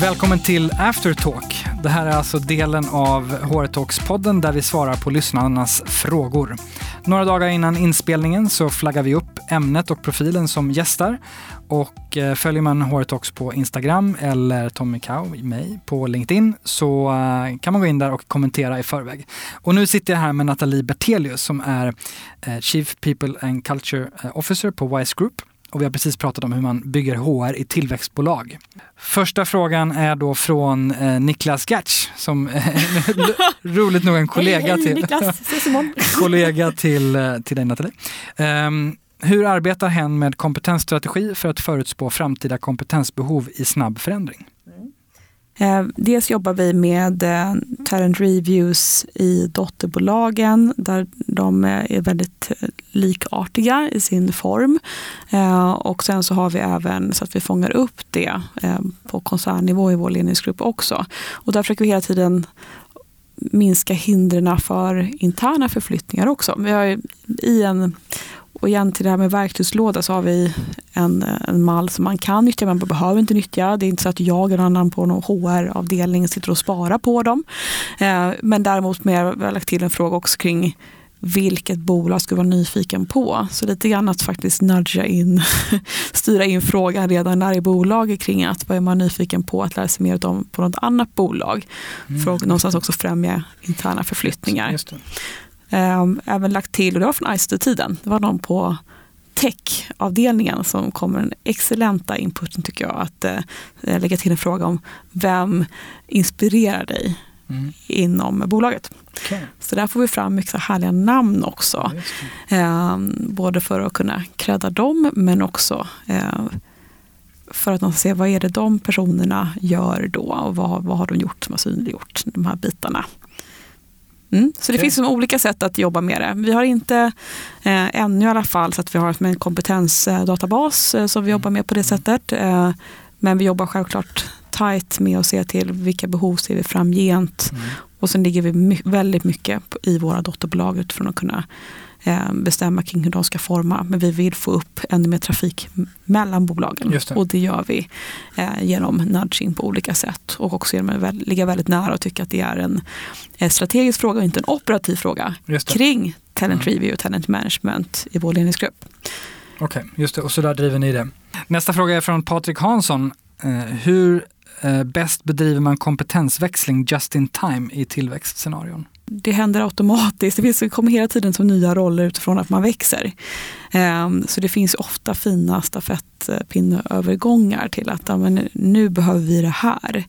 Välkommen till Aftertalk. Det här är alltså delen av HR Talks-podden där vi svarar på lyssnarnas frågor. Några dagar innan inspelningen så flaggar vi upp ämnet och profilen som gästar. Och eh, följer man HR Talks på Instagram eller Tommy Kau, mig, på LinkedIn så eh, kan man gå in där och kommentera i förväg. Och nu sitter jag här med Nathalie Bertelius som är eh, Chief People and Culture Officer på Wise Group och vi har precis pratat om hur man bygger HR i tillväxtbolag. Första frågan är då från eh, Niklas Gertz som roligt nog en kollega hej, hej, till, Niklas. kollega till, eh, till dig Nathalie. Um, hur arbetar hen med kompetensstrategi för att förutspå framtida kompetensbehov i snabb förändring? Eh, Eh, dels jobbar vi med eh, talent reviews i dotterbolagen där de eh, är väldigt likartiga i sin form. Och sen så har vi även så att vi fångar upp det på koncernnivå i vår ledningsgrupp också. Och där försöker vi hela tiden minska hindren för interna förflyttningar också. Vi har i en och igen till det här med verktygslåda så har vi en, en mall som man kan nyttja men man behöver inte nyttja. Det är inte så att jag eller annan på någon HR-avdelning sitter och sparar på dem. Eh, men däremot mer, har lagt till en fråga också kring vilket bolag ska vara nyfiken på. Så lite grann att faktiskt nudga in, styra in frågan redan där i bolaget kring att vad är man nyfiken på att lära sig mer om på något annat bolag. Mm. För att någonstans också främja interna förflyttningar. Ehm, även lagt till, och det var från ICT-tiden, det var någon på tech-avdelningen som kom med den excellenta inputen tycker jag. Att eh, lägga till en fråga om vem inspirerar dig mm. inom bolaget. Okay. Så där får vi fram mycket härliga namn också. Eh, både för att kunna credda dem men också eh, för att man ska se vad är det de personerna gör då och vad, vad har de gjort som har synliggjort de här bitarna. Mm. Så det okay. finns olika sätt att jobba med det. Vi har inte eh, ännu i alla fall så att vi har en kompetensdatabas eh, som vi jobbar med på det sättet. Eh, men vi jobbar självklart tajt med att se till vilka behov ser vi framgent. Mm. Och sen ligger vi my väldigt mycket i våra dotterbolag utifrån att kunna bestämma kring hur de ska forma. Men vi vill få upp ännu mer trafik mellan bolagen. Det. Och det gör vi eh, genom nudging på olika sätt. Och också genom att ligga väldigt nära och tycka att det är en strategisk fråga och inte en operativ fråga kring talent mm. review och talent management i vår ledningsgrupp. Okej, okay, just det. Och så där driver ni det. Nästa fråga är från Patrik Hansson. Eh, hur bäst bedriver man kompetensväxling just in time i tillväxtscenarion? Det händer automatiskt. Det, finns, det kommer hela tiden som nya roller utifrån att man växer. Ehm, så det finns ofta fina stafettpinneövergångar till att men nu behöver vi det här.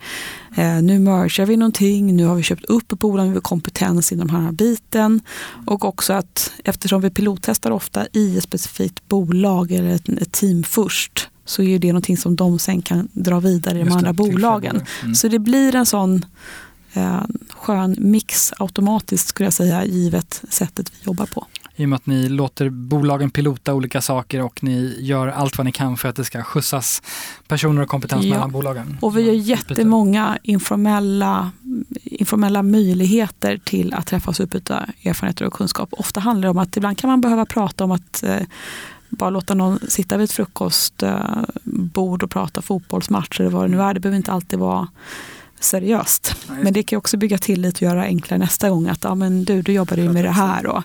Ehm, nu mergar vi någonting, nu har vi köpt upp ett bolag, med kompetens inom den här biten. Och också att eftersom vi pilottestar ofta i ett specifikt bolag eller ett, team först så är det någonting som de sen kan dra vidare i de andra bolagen. Mm. Så det blir en sån skön mix automatiskt skulle jag säga, givet sättet vi jobbar på. I och med att ni låter bolagen pilota olika saker och ni gör allt vad ni kan för att det ska skjutsas personer och kompetens ja. mellan bolagen. Och vi gör jättemånga informella, informella möjligheter till att träffas och utbyta erfarenheter och kunskap. Ofta handlar det om att ibland kan man behöva prata om att eh, bara låta någon sitta vid ett frukostbord och prata fotbollsmatcher eller vad det nu är. Det behöver inte alltid vara seriöst. Men det kan också bygga tillit och göra enklare nästa gång att ja, men du, du jobbar ju med det här. Och,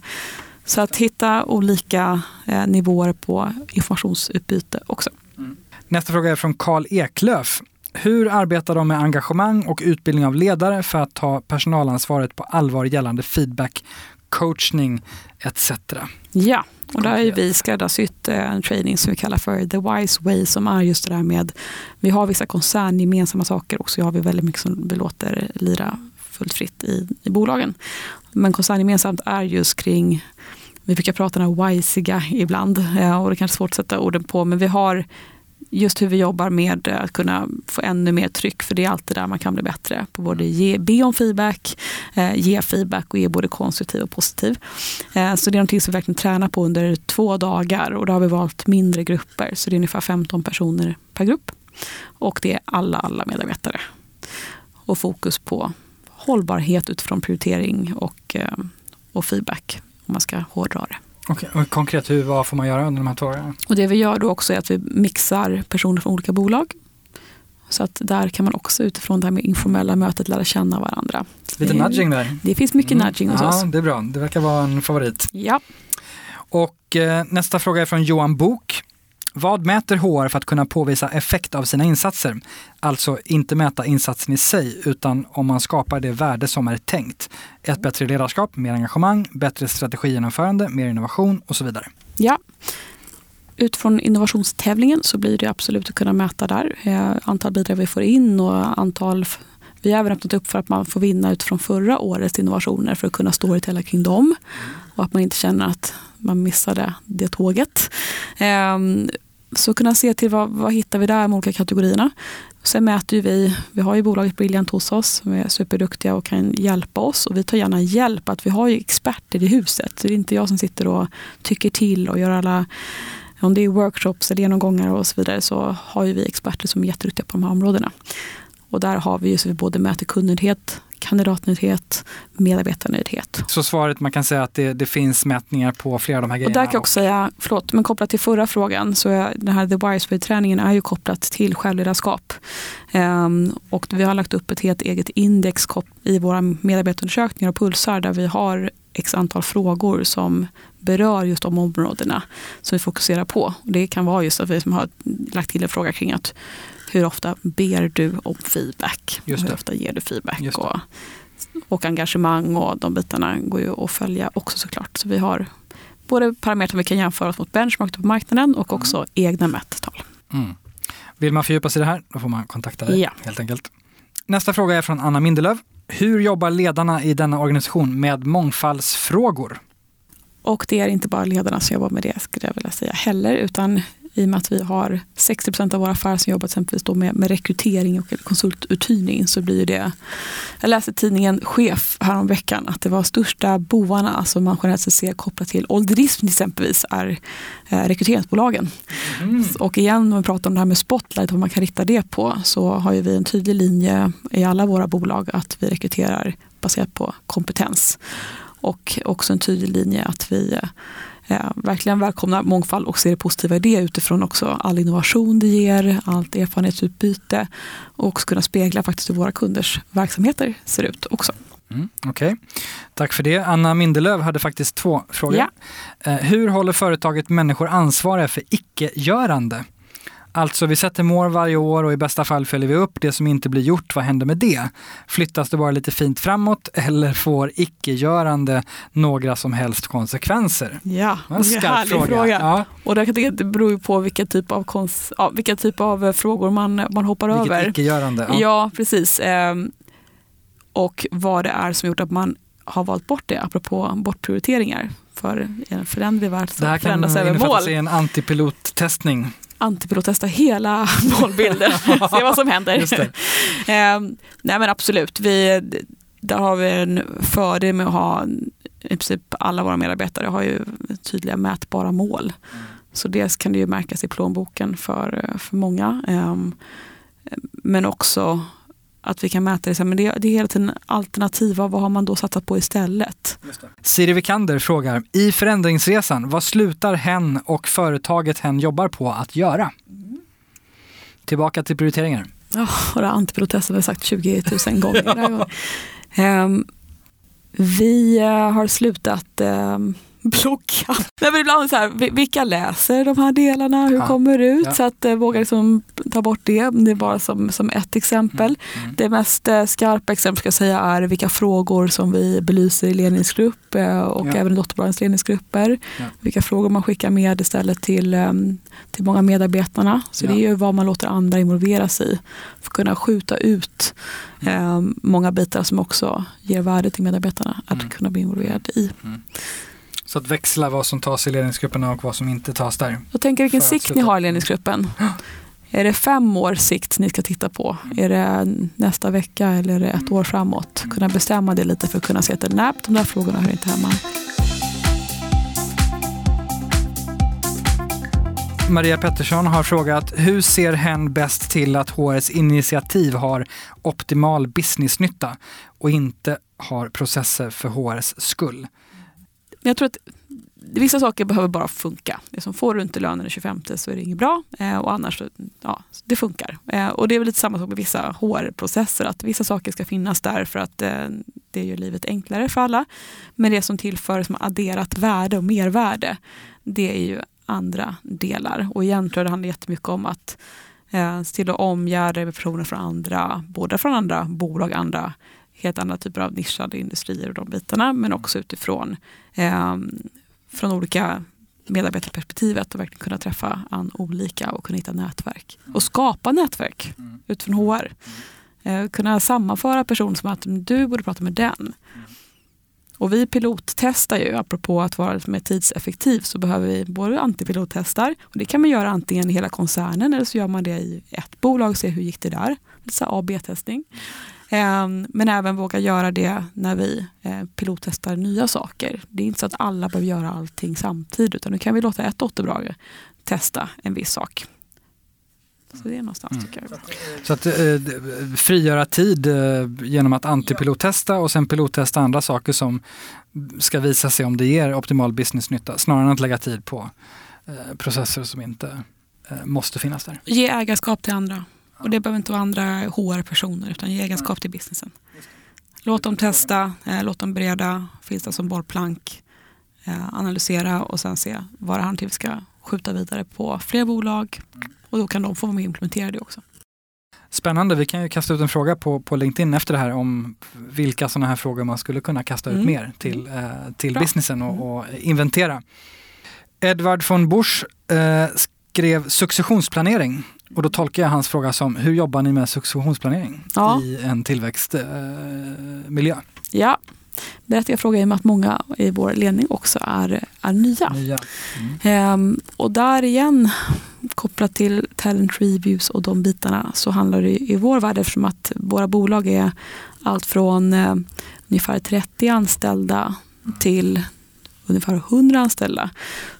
så att hitta olika eh, nivåer på informationsutbyte också. Mm. Nästa fråga är från Karl Eklöf. Hur arbetar de med engagemang och utbildning av ledare för att ta personalansvaret på allvar gällande feedback, coachning etc? Ja, och där har vi skräddarsytt eh, en training som vi kallar för The Wise Way som är just det där med, vi har vissa koncerngemensamma saker och så har vi väldigt mycket som vi låter lira fullt fritt i, i bolagen. Men koncerngemensamt är just kring vi brukar prata om wisiga ibland och det är kanske svårt att sätta orden på men vi har just hur vi jobbar med att kunna få ännu mer tryck, för det är alltid där man kan bli bättre. På både ge, be om feedback, eh, ge feedback och ge både konstruktiv och positiv. Eh, så det är någonting som vi verkligen tränar på under två dagar och då har vi valt mindre grupper, så det är ungefär 15 personer per grupp. Och det är alla, alla medarbetare. Och fokus på hållbarhet utifrån prioritering och, eh, och feedback, om man ska hårdra det. Okay. Och konkret, hur, vad får man göra under de här två åren? Och det vi gör då också är att vi mixar personer från olika bolag. Så att där kan man också utifrån det här med informella mötet lära känna varandra. Lite nudging där. Det finns mycket mm. nudging hos ja, oss. Det är bra, det verkar vara en favorit. Ja. Och eh, nästa fråga är från Johan Bok. Vad mäter HR för att kunna påvisa effekt av sina insatser? Alltså inte mäta insatsen i sig, utan om man skapar det värde som är tänkt. Ett bättre ledarskap, mer engagemang, bättre strategigenomförande, mer innovation och så vidare. Ja. Utifrån innovationstävlingen så blir det absolut att kunna mäta där. Eh, antal bidrag vi får in och antal vi har även öppnat upp för att man får vinna utifrån förra årets innovationer för att kunna storytella kring dem. Och att man inte känner att man missade det tåget. Ehm, så kunna se till vad, vad hittar vi där med olika kategorierna. Sen mäter vi, vi har ju bolaget Brilliant hos oss som är superduktiga och kan hjälpa oss. Och vi tar gärna hjälp, att vi har ju experter i huset. Så det är inte jag som sitter och tycker till och gör alla om det är workshops eller genomgångar och så vidare så har ju vi experter som är jätteduktiga på de här områdena. Och där har vi ju så vi både mäter kundnöjdhet, kandidatnöjdhet, medarbetarnöjdhet. Så svaret man kan säga att det, det, finns mätningar på flera av de här grejerna? Och där kan jag också säga, förlåt, men kopplat till förra frågan så är den här The Wiresway-träningen är ju kopplat till självledarskap. Um, och vi har lagt upp ett helt eget index i våra medarbetarundersökningar och pulsar där vi har x antal frågor som berör just de områdena som vi fokuserar på. Det kan vara just att vi har lagt till en fråga kring att hur ofta ber du om feedback? Hur ofta ger du feedback? Och, och engagemang och de bitarna går ju att följa också såklart. Så vi har både parametrar vi kan jämföra oss mot benchmark på marknaden och också mm. egna mättal. Mm. Vill man fördjupa sig i det här, då får man kontakta dig ja. helt enkelt. Nästa fråga är från Anna Mindelöv. Hur jobbar ledarna i denna organisation med mångfaldsfrågor? Och det är inte bara ledarna som jobbar med det, skulle jag vilja säga heller, utan i och med att vi har 60 procent av våra affärer som jobbar exempelvis då med, med rekrytering och konsultuthyrning så blir det, jag läste i tidningen Chef häromveckan att det var största bovarna som man generellt ser kopplat till ålderism exempelvis är eh, rekryteringsbolagen. Mm. Och igen om vi pratar om det här med spotlight, vad man kan rikta det på, så har vi en tydlig linje i alla våra bolag att vi rekryterar baserat på kompetens. Och också en tydlig linje att vi eh, verkligen välkomnar mångfald och ser det positiva i det utifrån också all innovation det ger, allt erfarenhetsutbyte och också kunna spegla faktiskt hur våra kunders verksamheter ser ut också. Mm, Okej, okay. tack för det. Anna Mindelöv hade faktiskt två frågor. Ja. Eh, hur håller företaget människor ansvariga för icke-görande? Alltså vi sätter mål varje år och i bästa fall följer vi upp det som inte blir gjort. Vad händer med det? Flyttas det bara lite fint framåt eller får icke-görande några som helst konsekvenser? Ja, det är en härlig fråga. fråga. Ja. Och det, det beror ju på vilka typ av, kons, ja, vilka typ av eh, frågor man, man hoppar Vilket över. icke-görande. Ja. ja, precis. Ehm, och vad det är som gjort att man har valt bort det, apropå bortprioriteringar. För en föränderlig värld så förändras även mål. Det här kan innefatta en antipilottestning antipilottesta hela målbilden, se vad som händer. eh, nej men absolut, vi, där har vi en fördel med att ha i princip alla våra medarbetare har ju tydliga mätbara mål. Så dels kan det ju märkas i plånboken för, för många. Eh, men också att vi kan mäta det. Men det, det är hela tiden alternativa, vad har man då satsat på istället? Siri Vikander frågar, i förändringsresan, vad slutar hen och företaget hen jobbar på att göra? Mm. Tillbaka till prioriteringar. Ja, oh, det har vi sagt 20 000 gånger. um, vi uh, har slutat um, blogga. Nej, men ibland så här, vilka läser de här delarna? Hur ja. kommer det ut? Ja. Så att eh, våga liksom ta bort det. Det är bara som, som ett exempel. Mm. Mm. Det mest eh, skarpa exempel ska jag säga är vilka frågor som vi belyser i ledningsgrupp eh, och ja. även dotterbolagens ledningsgrupper. Vilka frågor man skickar med istället till, eh, till många medarbetarna. Så det är ju vad man låter andra involvera sig i. För att kunna skjuta ut mm. eh, många bitar som också ger värde till medarbetarna att mm. kunna bli involverade i. Så att växla vad som tas i ledningsgrupperna och vad som inte tas där. Jag tänker vilken sikt ni har i ledningsgruppen. Är det fem års sikt ni ska titta på? Är det nästa vecka eller är det ett år framåt? Kunna bestämma det lite för att kunna se att nej, de där frågorna hör inte hemma. Maria Pettersson har frågat, hur ser hen bäst till att HRs initiativ har optimal businessnytta och inte har processer för HRs skull? Jag tror att vissa saker behöver bara funka. Det som får du inte lönen den 25 så är det inget bra eh, och annars ja, det funkar. Eh, och det är väl lite samma sak med vissa HR-processer, att vissa saker ska finnas där för att eh, det gör livet enklare för alla. Men det som tillför som adderat värde och mervärde, det är ju andra delar. Och igen tror jag det handlar jättemycket om att eh, se till att omgärda med personer från andra, både från andra bolag, andra helt andra typer av nischade industrier och de bitarna, men också utifrån eh, från olika medarbetarperspektivet och verkligen kunna träffa an olika och kunna hitta nätverk. Och skapa nätverk utifrån HR. Eh, kunna sammanföra personer som att du borde prata med den. Och vi pilottestar ju, apropå att vara mer tidseffektiv, så behöver vi både antipilottestar, och det kan man göra antingen i hela koncernen eller så gör man det i ett bolag och ser hur gick det där. Lite A-B-testning. Ehm, men även våga göra det när vi eh, pilottestar nya saker. Det är inte så att alla behöver göra allting samtidigt utan nu kan vi låta ett dotterbolag testa en viss sak. Så det är någonstans mm. tycker jag. Så att eh, frigöra tid eh, genom att antipilottesta och sen pilottesta andra saker som ska visa sig om det ger optimal businessnytta snarare än att lägga tid på eh, processer som inte eh, måste finnas där. Ge ägarskap till andra. Och det behöver inte vara andra HR-personer utan ge egenskap till businessen. Låt dem testa, eh, låt dem bereda, finns det som bollplank, eh, analysera och sen se vad det här ska skjuta vidare på fler bolag och då kan de få vara med och implementera det också. Spännande, vi kan ju kasta ut en fråga på, på LinkedIn efter det här om vilka sådana här frågor man skulle kunna kasta ut mm. mer till, eh, till businessen och, mm. och, inventera. Edvard von Busch eh, skrev successionsplanering och då tolkar jag hans fråga som, hur jobbar ni med successionsplanering ja. i en tillväxtmiljö? Ja, berättiga fråga i och med att många i vår ledning också är, är nya. nya. Mm. Ehm, och där igen, kopplat till talent reviews och de bitarna, så handlar det i vår värld, eftersom att våra bolag är allt från eh, ungefär 30 anställda till ungefär 100 anställda,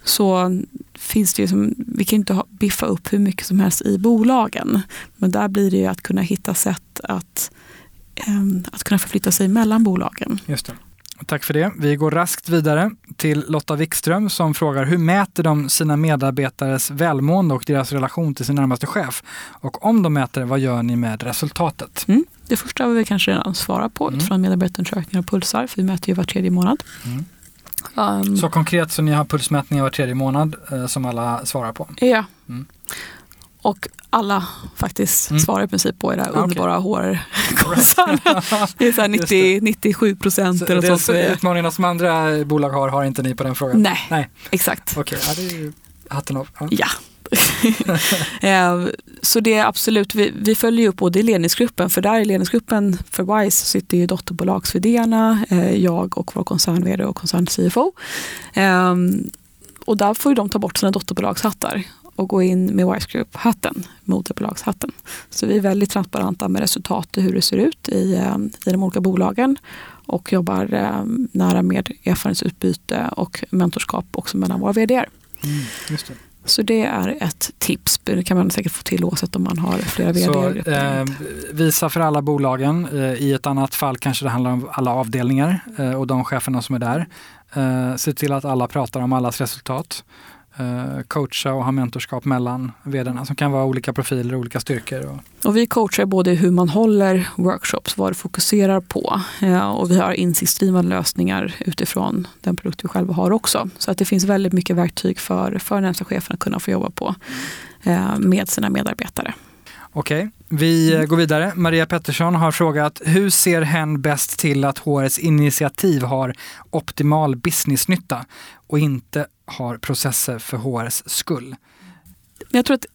så finns det ju som, vi kan inte biffa upp hur mycket som helst i bolagen. Men där blir det ju att kunna hitta sätt att, um, att kunna förflytta sig mellan bolagen. Just det. Tack för det. Vi går raskt vidare till Lotta Wikström som frågar hur mäter de sina medarbetares välmående och deras relation till sin närmaste chef? Och om de mäter, vad gör ni med resultatet? Mm. Det första har vi kanske redan svarat på mm. utifrån medarbetarundersökningar och pulsar, för vi mäter ju var tredje månad. Mm. Um, så konkret så ni har pulsmätningar var tredje månad eh, som alla svarar på? Ja. Mm. Och alla faktiskt mm. svarar i princip på era okay. underbara HR-konsarner. det är så 90, 97 procent eller så. så utmaningarna som andra bolag har, har inte ni på den frågan? Nej, Nej. exakt. Okej, okay. ja, det är hatten av. Ja. ja. Eh, så det är absolut, vi, vi följer upp både i ledningsgruppen, för där i ledningsgruppen för WISE sitter ju dotterbolags eh, jag och vår koncern och koncern CFO. Ehm, och där får ju de ta bort sina dotterbolagshattar och gå in med WISE Group-hatten, moderbolagshatten. Så vi är väldigt transparenta med resultat och hur det ser ut i, eh, i de olika bolagen och jobbar eh, nära med erfarenhetsutbyte och mentorskap också mellan våra vd. Mm, så det är ett tips. Det kan man säkert få till oavsett om man har flera vd. Eh, visa för alla bolagen. Eh, I ett annat fall kanske det handlar om alla avdelningar eh, och de cheferna som är där. Eh, se till att alla pratar om allas resultat. Eh, coacha och ha mentorskap mellan vdarna som kan vara olika profiler och olika styrkor. Och... vi coachar både hur man håller workshops, vad du fokuserar på eh, och vi har insiktsdrivande lösningar utifrån den produkt vi själva har också. Så att det finns väldigt mycket verktyg för, för närmsta chefen att kunna få jobba på eh, med sina medarbetare. Okej, vi går vidare. Maria Pettersson har frågat, hur ser hen bäst till att HRs initiativ har optimal businessnytta och inte har processer för HRs skull? Jag tror att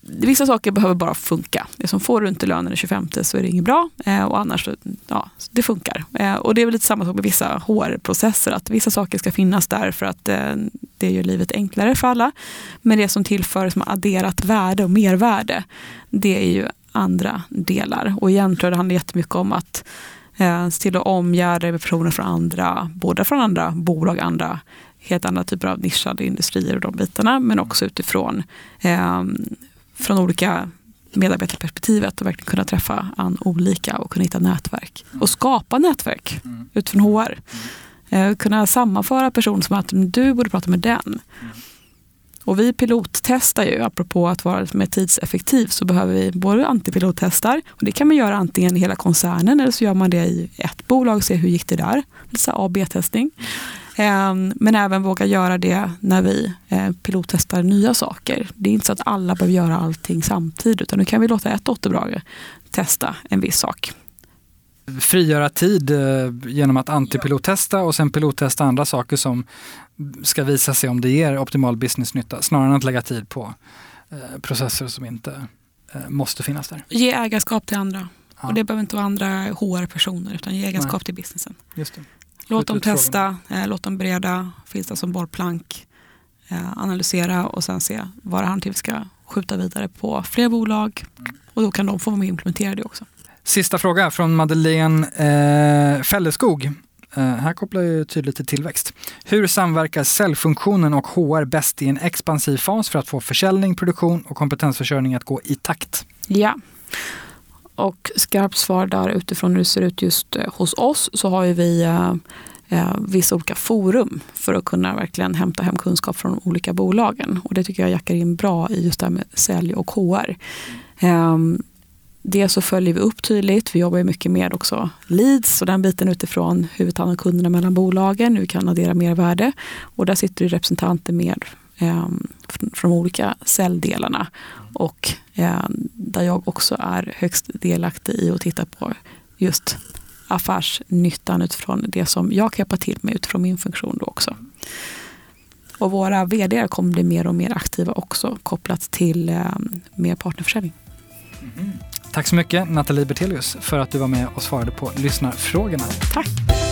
vissa saker behöver bara funka. Det som får du inte lönen den 25 så är det inget bra eh, och annars, ja, det funkar. Eh, och det är väl lite samma sak med vissa HR-processer, att vissa saker ska finnas där för att eh, det gör livet enklare för alla. Men det som tillför som adderat värde och mervärde, det är ju andra delar. Och igen tror jag det handlar jättemycket om att se till att omgärda personer från andra, både från andra bolag, andra helt andra typer av nischade industrier och de bitarna, men också utifrån eh, från olika medarbetarperspektivet och verkligen kunna träffa an olika och kunna hitta nätverk. Och skapa nätverk mm. utifrån HR. Eh, kunna sammanföra personer som att du borde prata med den. Och vi pilottestar ju, apropå att vara mer tidseffektiv, så behöver vi både antipilottestar, och det kan man göra antingen i hela koncernen eller så gör man det i ett bolag och ser hur gick det där. Lite A B-testning. Ehm, men även våga göra det när vi eh, pilottestar nya saker. Det är inte så att alla behöver göra allting samtidigt, utan nu kan vi låta ett dotterbolag testa en viss sak frigöra tid eh, genom att antipilottesta och sen pilottesta andra saker som ska visa sig om det ger optimal businessnytta snarare än att lägga tid på eh, processer som inte måste finnas där. Ge ägarskap till andra. Ja. Och det behöver inte vara andra HR-personer utan ge ägarskap Nej. till businessen. Just det. Låt dem testa, eh, låt dem bereda, finns det som bollplank, eh, analysera och sen se vad det handlar till vi ska skjuta vidare på fler bolag. Och då kan de få vara med och implementera det också. Sista fråga från Madeleine eh, Fälleskog. Eh, här kopplar jag tydligt till tillväxt. Hur samverkar säljfunktionen och HR bäst i en expansiv fas för att få försäljning, produktion och kompetensförsörjning att gå i takt? Ja, och skarpt svar där utifrån hur det ser ut just eh, hos oss så har ju vi eh, eh, vissa olika forum för att kunna verkligen hämta hem kunskap från de olika bolagen. Och det tycker jag jackar in bra i just det här med sälj och HR. Eh, Dels så följer vi upp tydligt. Vi jobbar mycket med också leads och den biten utifrån hur vi tar hand om kunderna mellan bolagen, hur vi kan addera mer värde. Och där sitter det representanter med eh, från de olika celldelarna. Och eh, där jag också är högst delaktig i att titta på just affärsnyttan utifrån det som jag kan hjälpa till med utifrån min funktion då också. Och våra vd kommer bli mer och mer aktiva också kopplat till eh, mer partnerförsäljning. Mm. Tack så mycket Nathalie Bertelius för att du var med och svarade på lyssnarfrågorna. Tack.